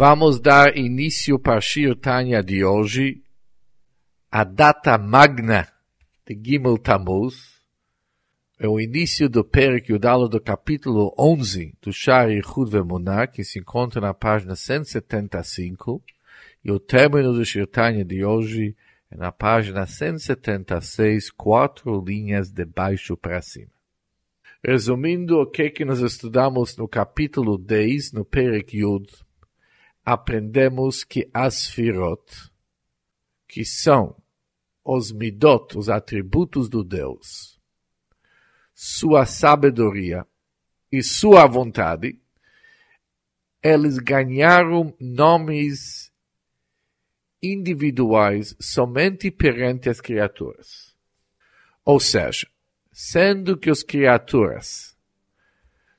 Vamos dar início para Shir Tanya de hoje, a data magna de Gimel Tammuz, é o início do Perek Yudalo do capítulo 11 do Shari Yichud Vemunah, que se encontra na página 175, e o término do Shir Tanya de hoje é na página 176, quatro linhas de baixo para cima. Resumindo o que, que nós estudamos no capítulo 10, no Perek Yud, aprendemos que as firot, que são os midot, os atributos do Deus, sua sabedoria e sua vontade, eles ganharam nomes individuais somente perante as criaturas. Ou seja, sendo que as criaturas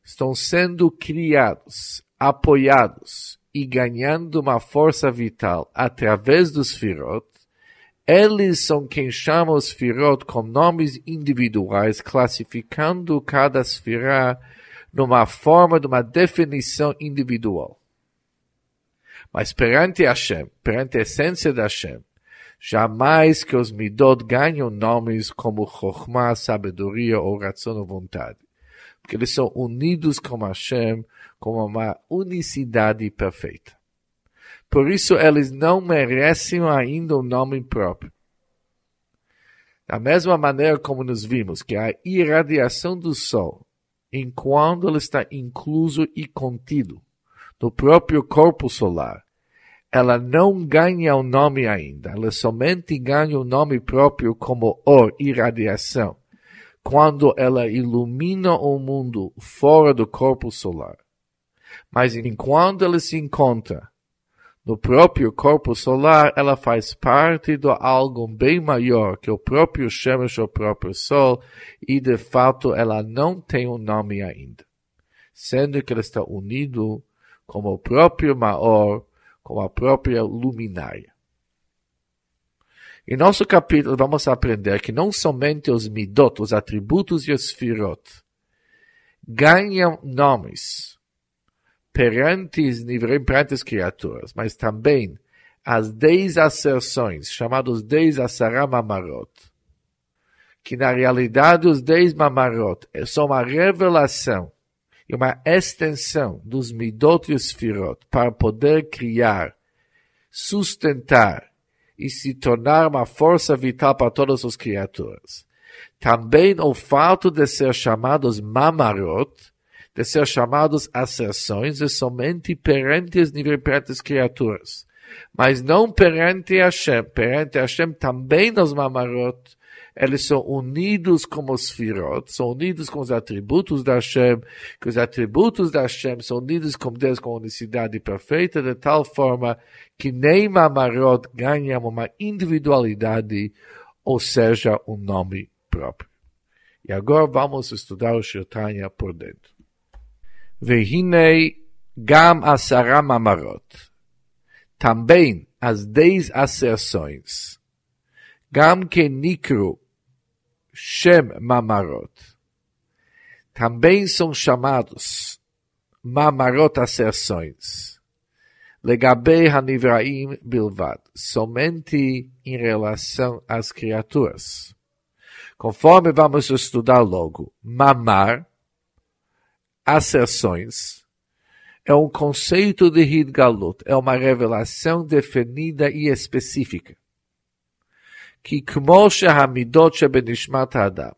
estão sendo criados, apoiados e ganhando uma força vital através dos firot, eles são quem chama os firot com nomes individuais, classificando cada esfera numa forma de uma definição individual. Mas perante Hashem, perante a essência de Hashem, jamais que os midot ganham nomes como Chokhmah, sabedoria ou razão ou vontade. Porque eles são unidos com Hashem como uma unicidade perfeita. Por isso eles não merecem ainda um nome próprio. Da mesma maneira como nos vimos que a irradiação do Sol, enquanto ele está incluso e contido no próprio corpo solar, ela não ganha o um nome ainda, ela somente ganha o um nome próprio como or, irradiação, quando ela ilumina o mundo fora do corpo solar. Mas enquanto ela se encontra no próprio corpo solar, ela faz parte de algo bem maior que o próprio Shemesh, o próprio Sol, e de fato ela não tem um nome ainda. Sendo que ela está unido com o próprio Maor, com a própria luminária. Em nosso capítulo vamos aprender que não somente os midot, os atributos e os firot, ganham nomes perante, perante as criaturas, mas também as dez asserções, chamados dez asará mamarot, que na realidade os dez mamarot são uma revelação e uma extensão dos midot e os firot para poder criar, sustentar e se tornar uma força vital para todas as criaturas. Também o fato de ser chamados mamarot de ser chamados asserções é somente perante as perante criaturas, mas não perante Hashem. Perante Hashem também nos mamarot, eles são unidos como os firot, são unidos com os atributos da Hashem, que os atributos da Hashem são unidos com Deus com unicidade perfeita, de tal forma que nem Mamarot ganha uma individualidade, ou seja, um nome próprio. E agora vamos estudar o Shirtanya por dentro. Vehinei gam asara mamarot. Também as dez acerções. Gam que nikru Shem Mamarot. Também são chamados Mamarot acerções. Legabei Hanivraim Bilvad, somente em relação às criaturas. Conforme vamos estudar logo, mamar, acerções, é um conceito de Hidgalut, é uma revelação definida e específica que como shehamidot shebenishmat adam,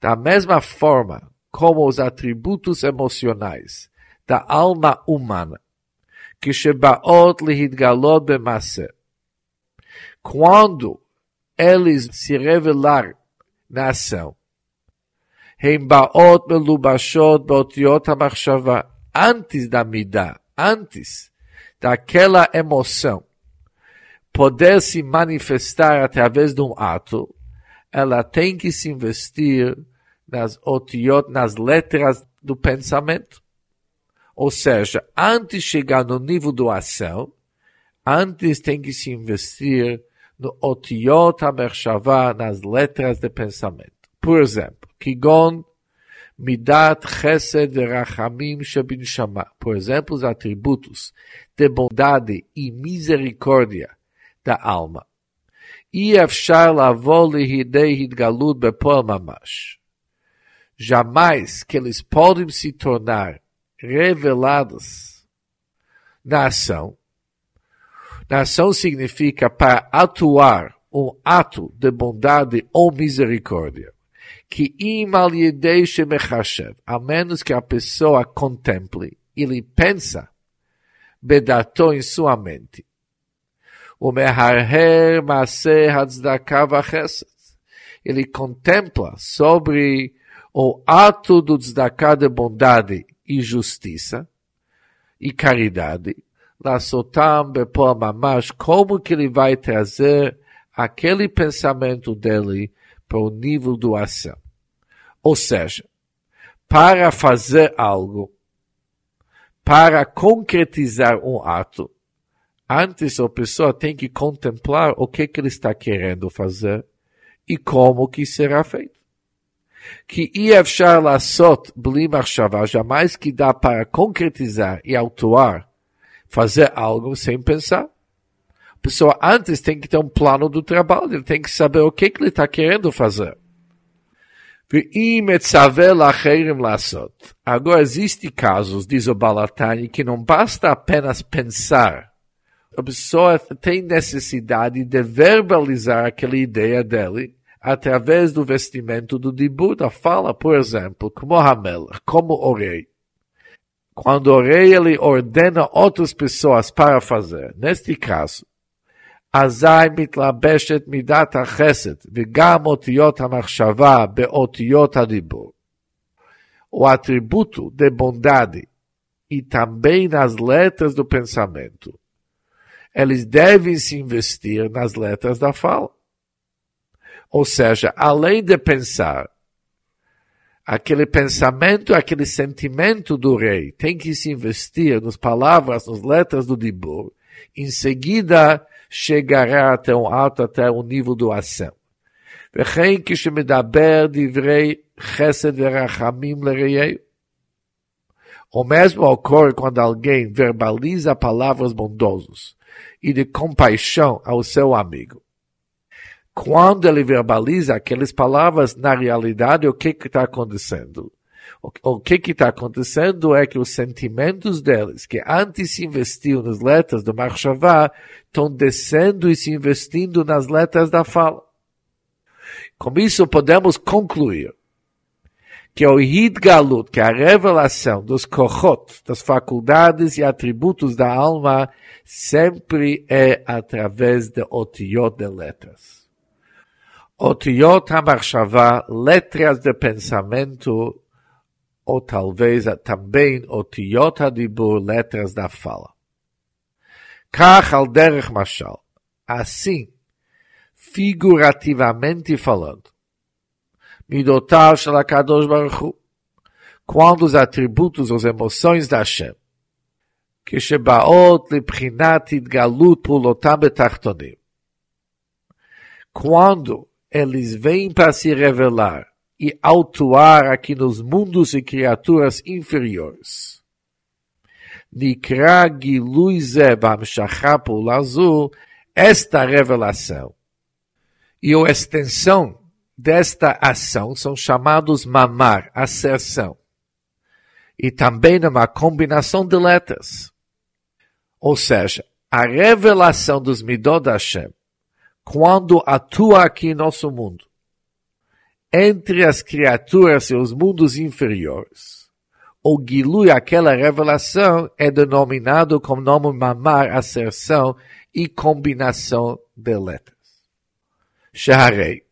da mesma forma como os atributos emocionais da alma humana, que shebaot lihidgalot bemasse, quando eles se revelar na ação, Heimbaot melubashot beotiot hamachshava, antes da midá, antes daquela emoção poder se manifestar através de um ato, ela tem que se investir nas otiot, nas letras do pensamento. Ou seja, antes de chegar no nível da ação, antes tem que se investir no otiot ha nas letras de pensamento. Por exemplo, Kigon Midat Chesed Rachamim Shabinshama. Por exemplo, os atributos de bondade e misericórdia da alma. Jamais que eles podem se tornar revelados na ação. Na ação significa para atuar um ato de bondade ou misericórdia. Que a menos que a pessoa contemple, ele pensa, bedatou em sua mente Umeharher Maser Hadzdakava Ele contempla sobre o ato do tzedakah de bondade e justiça e caridade. Lasotam Bepol Mamash, como que ele vai trazer aquele pensamento dele para o nível do ação. Ou seja, para fazer algo, para concretizar um ato, Antes a pessoa tem que contemplar o que, que ele está querendo fazer e como que será feito. Que Iefshar Lasot Bli Marshava, jamais que dá para concretizar e autuar, fazer algo sem pensar. A pessoa antes tem que ter um plano do trabalho, ele tem que saber o que, que ele está querendo fazer. Agora, existem casos, diz o Balatani, que não basta apenas pensar a pessoa tem necessidade de verbalizar aquela ideia dele através do vestimento do dibur, da fala, por exemplo, como Hamel, como o rei. Quando o rei ele ordena outras pessoas para fazer, neste caso, אזי מתלבשת מידת החסד וגם אותיות המחשבה באותיות הדיבור. O atributo de bondade e também nas letras do pensamento eles devem se investir nas letras da fala. Ou seja, além de pensar, aquele pensamento, aquele sentimento do rei tem que se investir nas palavras, nas letras do Dibur. Em seguida, chegará até um alto, até o um nível do ação. וכן כשמדבר דברי חסד ורחמים לרעיהו. o mesmo ocorre quando alguém verbaliza palavras bondosas e de compaixão ao seu amigo. Quando ele verbaliza aquelas palavras, na realidade, o que está acontecendo? O, que está acontecendo é que os sentimentos deles, que antes se investiam nas letras do Marshavá, estão descendo e se investindo nas letras da fala. Com isso, podemos concluir que o Hidgalut, que é a revelação dos Kochot, das faculdades e atributos da alma, sempre é através de otiot de letras. Otiot HaMarshavá, letras de pensamento, ou talvez também otiot HaDibur, letras da fala. Kach al derech mashal. Assim, figurativamente falando, Midotav Shalakadosh Hu, quando os atributos, as emoções da Hashem, que se Shebaot Librinat Galut Pulotam Betachtonim, quando eles vêm para se revelar e autuar aqui nos mundos e criaturas inferiores. Nikra Giluize Bamshachapul Azul, esta revelação e a extensão desta ação são chamados mamar, acerção, e também uma combinação de letras. Ou seja, a revelação dos midod Hashem, quando atua aqui em nosso mundo, entre as criaturas e os mundos inferiores, o Gilui, aquela revelação, é denominado como nome mamar, acerção e combinação de letras. Shaharei,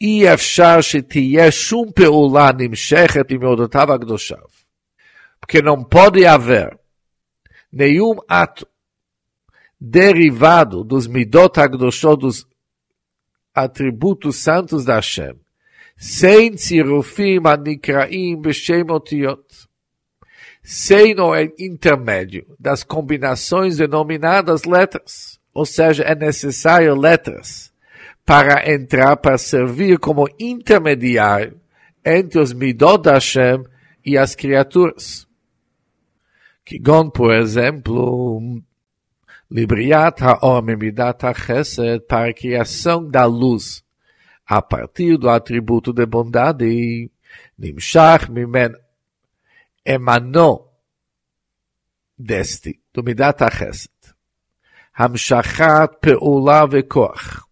אי אפשר שתהיה שום פעולה נמשכת עם מידותיו הקדושיו. Porque não pode haver nenhum ato derivado dos midot agdoshot, dos atributos santos da Hashem, sem tzirufim anikraim b'shem otiot, sem o intermédio das combinações denominadas letras, ou seja, é necessário letras para entrar, para servir como intermediário entre os midot da Hashem e as criaturas. Kigon, por exemplo, Libriat haor midat chesed para a criação da luz, a partir do atributo de bondade, nimshach mimen, emanou deste, do midat chesed. Hamshachat pe'ula vekoach.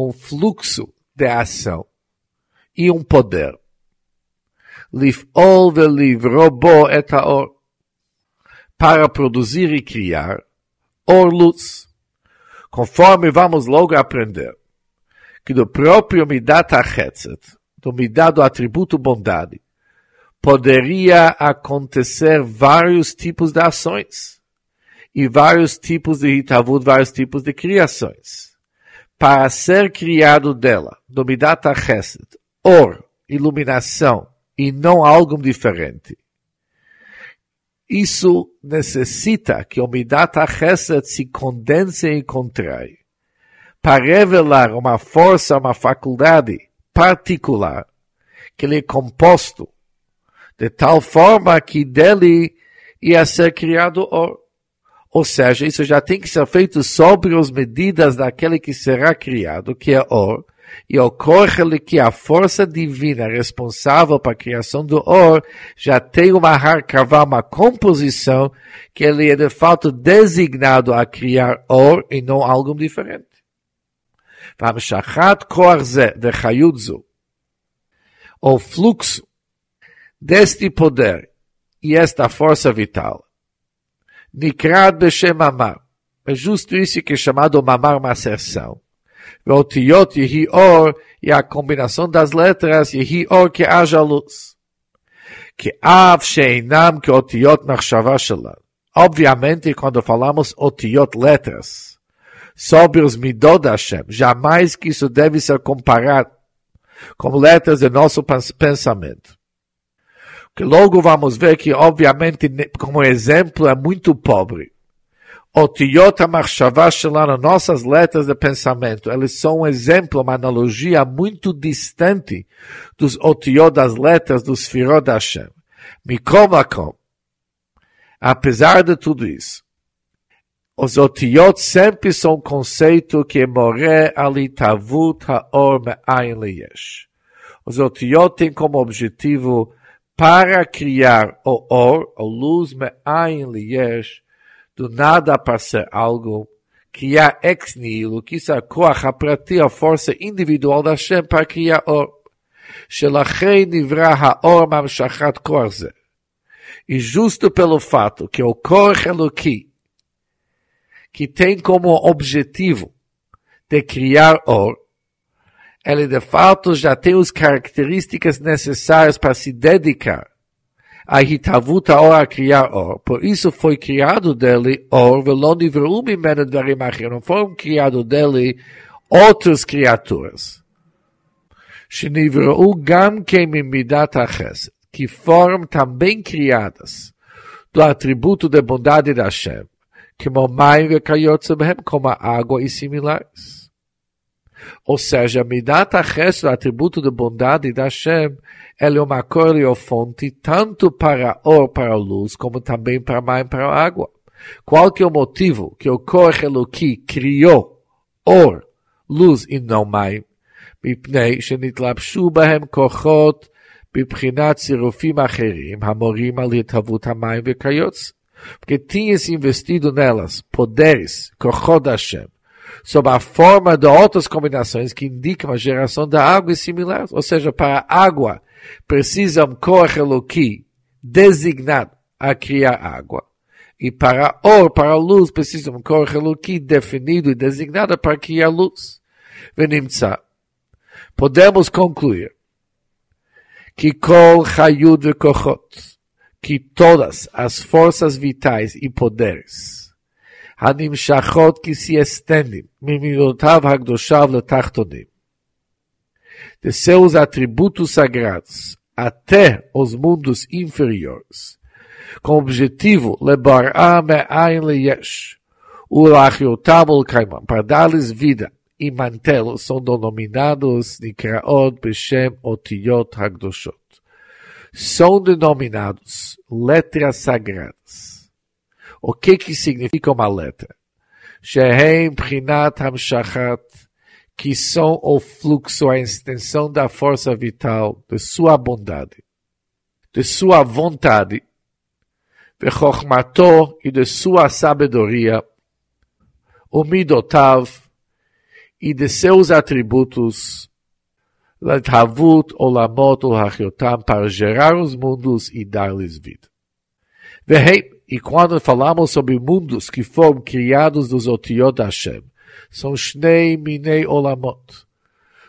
Um fluxo de ação e um poder. Lif'ol bo et haor. Para produzir e criar or luz. Conforme vamos logo aprender que do próprio Midat Achetzet, do Midat do atributo bondade, poderia acontecer vários tipos de ações e vários tipos de Hitavut, vários tipos de criações. Para ser criado dela, do Midat Achetzet, or, iluminação, e não algo diferente isso necessita que o Midat HaChesed se condense e contrai para revelar uma força, uma faculdade particular que ele é composto de tal forma que dele ia ser criado or. Ou seja, isso já tem que ser feito sobre as medidas daquele que será criado, que é or, e ocorre-lhe que a força divina responsável para a criação do or já tem uma harkavá, uma composição, que ele é de fato designado a criar or e não algo diferente. והמשכת כוח זה וחיות זו, o fluxo deste poder e esta força vital, Nikrad Beshem Mamar. É justo isso que é chamado Mamar, uma otiot Veotiot Yehi Or, e a combinação das letras Yehi Or, que haja luz. Que Av Sheinam, que Otiot Nachshava Shelah. Obviamente, quando falamos Otiot, letras, sobre os Midot Hashem, jamais que isso deve ser comparado com letras de nosso pensamento. Que logo vamos ver que, obviamente, como exemplo, é muito pobre. Otiyot HaMachshava Shelana, nossas letras de pensamento, eles são um exemplo, uma analogia muito distante dos Otiyot das letras dos Sfirot da Hashem. Mikom Lakom. Apesar de tudo isso, os Otiyot sempre são um conceito que morre ali tavut haor me'ayin leyesh. Os Otiyot têm como objetivo para criar o or, a luz me'ayin leyesh, do nada para ser algo, criar ex nihilo, que isso é a prati, a força individual da Hashem para criar or. שלכן נברא האור מהמשכת כוח זה. E justo pelo fato que o Korach Eloki, que tem como objetivo de criar or, ele de fato já tem as características necessárias para se dedicar a Hitavut Or a criar Or. Por isso foi criado dele Or, velon nivreum imena dvarim achir. Não foram criados dele outras criaturas. Shenivreu gam kemim midat achesed. Que foram também criadas do atributo da bondade da Hashem. Como maio e como a água e similares. Ou seja, Midat HaChesed, o atributo de bondade da Hashem, ele é uma fonte tanto para or, para a luz, como também para a para a água. Qual que é o motivo que o Korach Eloki criou or, luz e não מים? מפני שנתלבשו בהם כוחות בבחינת צירופים אחרים המורים על התהוות המים וכיוצא. Porque tinha se investido nelas poderes, Kochot Hashem, sob a forma de outras combinações que indicam a geração da água e similares. Ou seja, para água precisa um Koach Eloki designado a criar água. E para or, para luz, precisa um Koach Eloki definido e designado para criar luz. Venimtza. Podemos concluir que Kol Hayud Kochot, que todas as forças vitais e poderes הנמשכות כסייסטנים, ממילותיו הקדושיו לתחתונים. De seus atributos sagrados até os mundos inferiores, com o objetivo lebará me'ain leyesh, ulachiotam ulkaimam, para dar-lhes vida e mantel são denominados Nikraot Beshem Otiyot Hagdoshot. São denominados letras sagradas. O que que significa uma letra? Shehem Prinat Hamshachat, que são o fluxo, a extensão da força vital, de sua bondade, de sua vontade, de e de sua sabedoria, o Midotav, e de seus atributos, Lathavut, Olamot, Olachiotam, para gerar os mundos e dar-lhes vida. E quando falamos sobre mundos que foram criados dos Otiot Hashem, são Shnei Minei Olamot.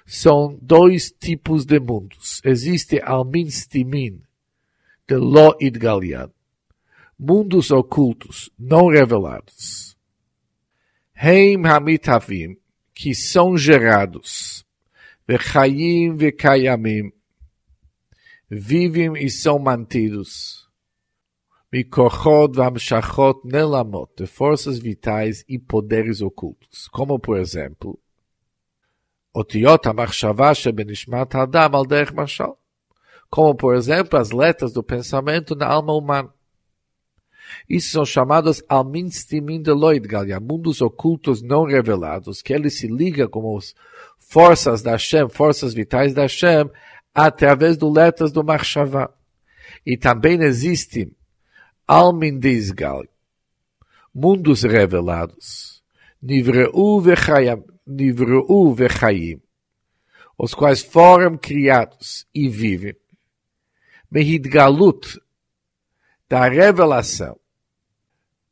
São dois tipos de mundos. Existe Almin Stimin, de Lo Idgalian. Mundos ocultos, não revelados. Heim Hamitavim, que são gerados. Vechayim vekayamim. Vivem e são mantidos. Mikochot vamshachot nelamot, forças vitais e poderes ocultos. Como, por exemplo, Otiot HaMachshava Shebenishmat Adam al derech mashal. Como, por exemplo, as letras do pensamento na alma humana. Isso são chamados Alminstimin de Loidgalia, mundos ocultos não revelados, que ele se liga com as forças da Hashem, forças vitais da Hashem, através do letras do Marshavá. E também existem alma em desgal, mundos revelados, Nivreu vechayim, os quais foram criados e vivem, Mehidgalut, da revelação,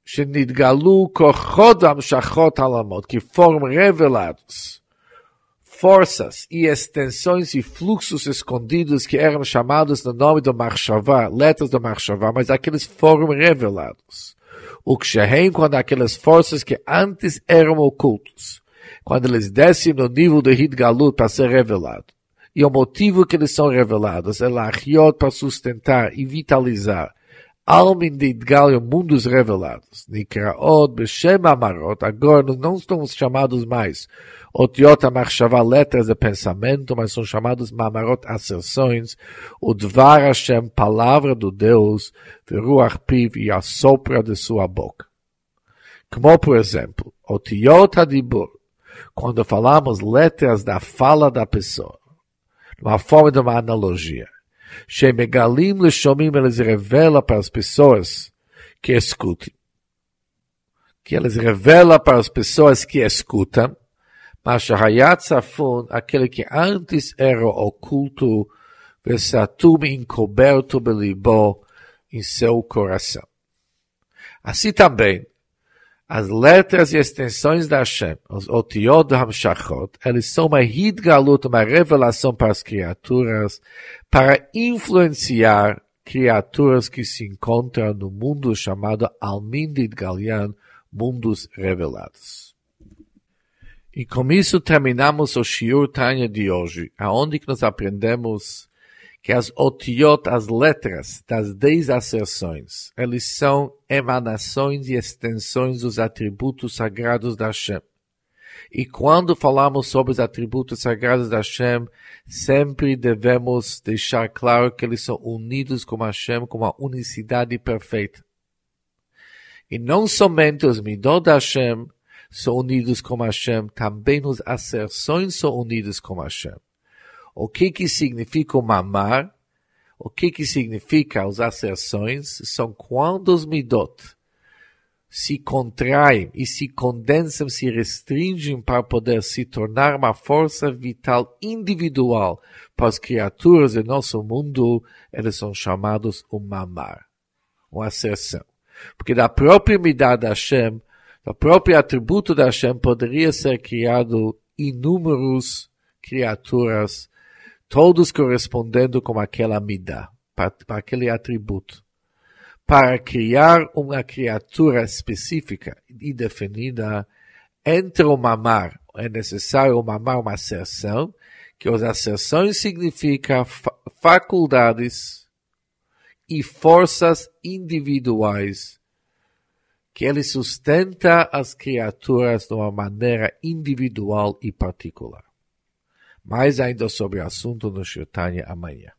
Shenidgalu kochodam shachot alamot, que foram revelados forças e extensões e fluxos escondidos que eram chamados no nome do Marshavá, letras do Marshavá, mas aqueles foram revelados. O que Shehem, quando aquelas forças que antes eram ocultos, quando eles descem no nível do Hidgalut para ser revelado. E o motivo que eles são revelados é Lachiot para sustentar e vitalizar Almin de Idgalio, mundos revelados. Nikraot, Beshem Amarot, agora não estamos chamados mais Otiot Amachshava, letras de pensamento, mas são chamados Mamarot, asserções, o Dvar Hashem, palavra do Deus, Veruach Piv, e a sopra de sua boca. Como, por exemplo, Otiot Adibur, quando falamos letras da fala da pessoa, uma forma de uma analogia. Shemegalim Leshomim, eles revela para as pessoas que escutem. Que eles revela para as pessoas que escutam. Mas Shahayat Safun, aquele que antes era oculto, Vesatum encoberto belibo em seu coração. Assim também, as letras e extensões da Hashem, os otiot hamshachot, eles são uma hidgalut, uma revelação para as criaturas, para influenciar criaturas que se encontram no mundo chamado Almin Galian, mundos revelados. E com isso terminamos o Shiur Tanya de hoje, aonde que nós aprendemos que as otiot, as letras das dez asserções, eles são emanações e extensões dos atributos sagrados da Hashem. E quando falamos sobre os atributos sagrados da Hashem, sempre devemos deixar claro que eles são unidos com Hashem, com uma unicidade perfeita. E não somente os midot da Hashem são unidos com Hashem, também as asserções são unidas com Hashem. O que que significa o mamar? O que que significa as asserções? São quando os midot se contraem e se condensam, se restringem para poder se tornar uma força vital individual para as criaturas do nosso mundo, eles são chamados o mamar, uma asserção. Porque da própria midá da Hashem, da própria atributo da Hashem, poderia ser criado inúmeros criaturas todos correspondendo com aquela midá, para, aquele atributo. Para criar uma criatura específica e definida entre o mamar, é necessário o mamar uma asserção, que as asserções significam faculdades e forças individuais que ele sustenta as criaturas de uma maneira individual e particular. Mais ainda sobre o assunto no Shirtanya amanhã.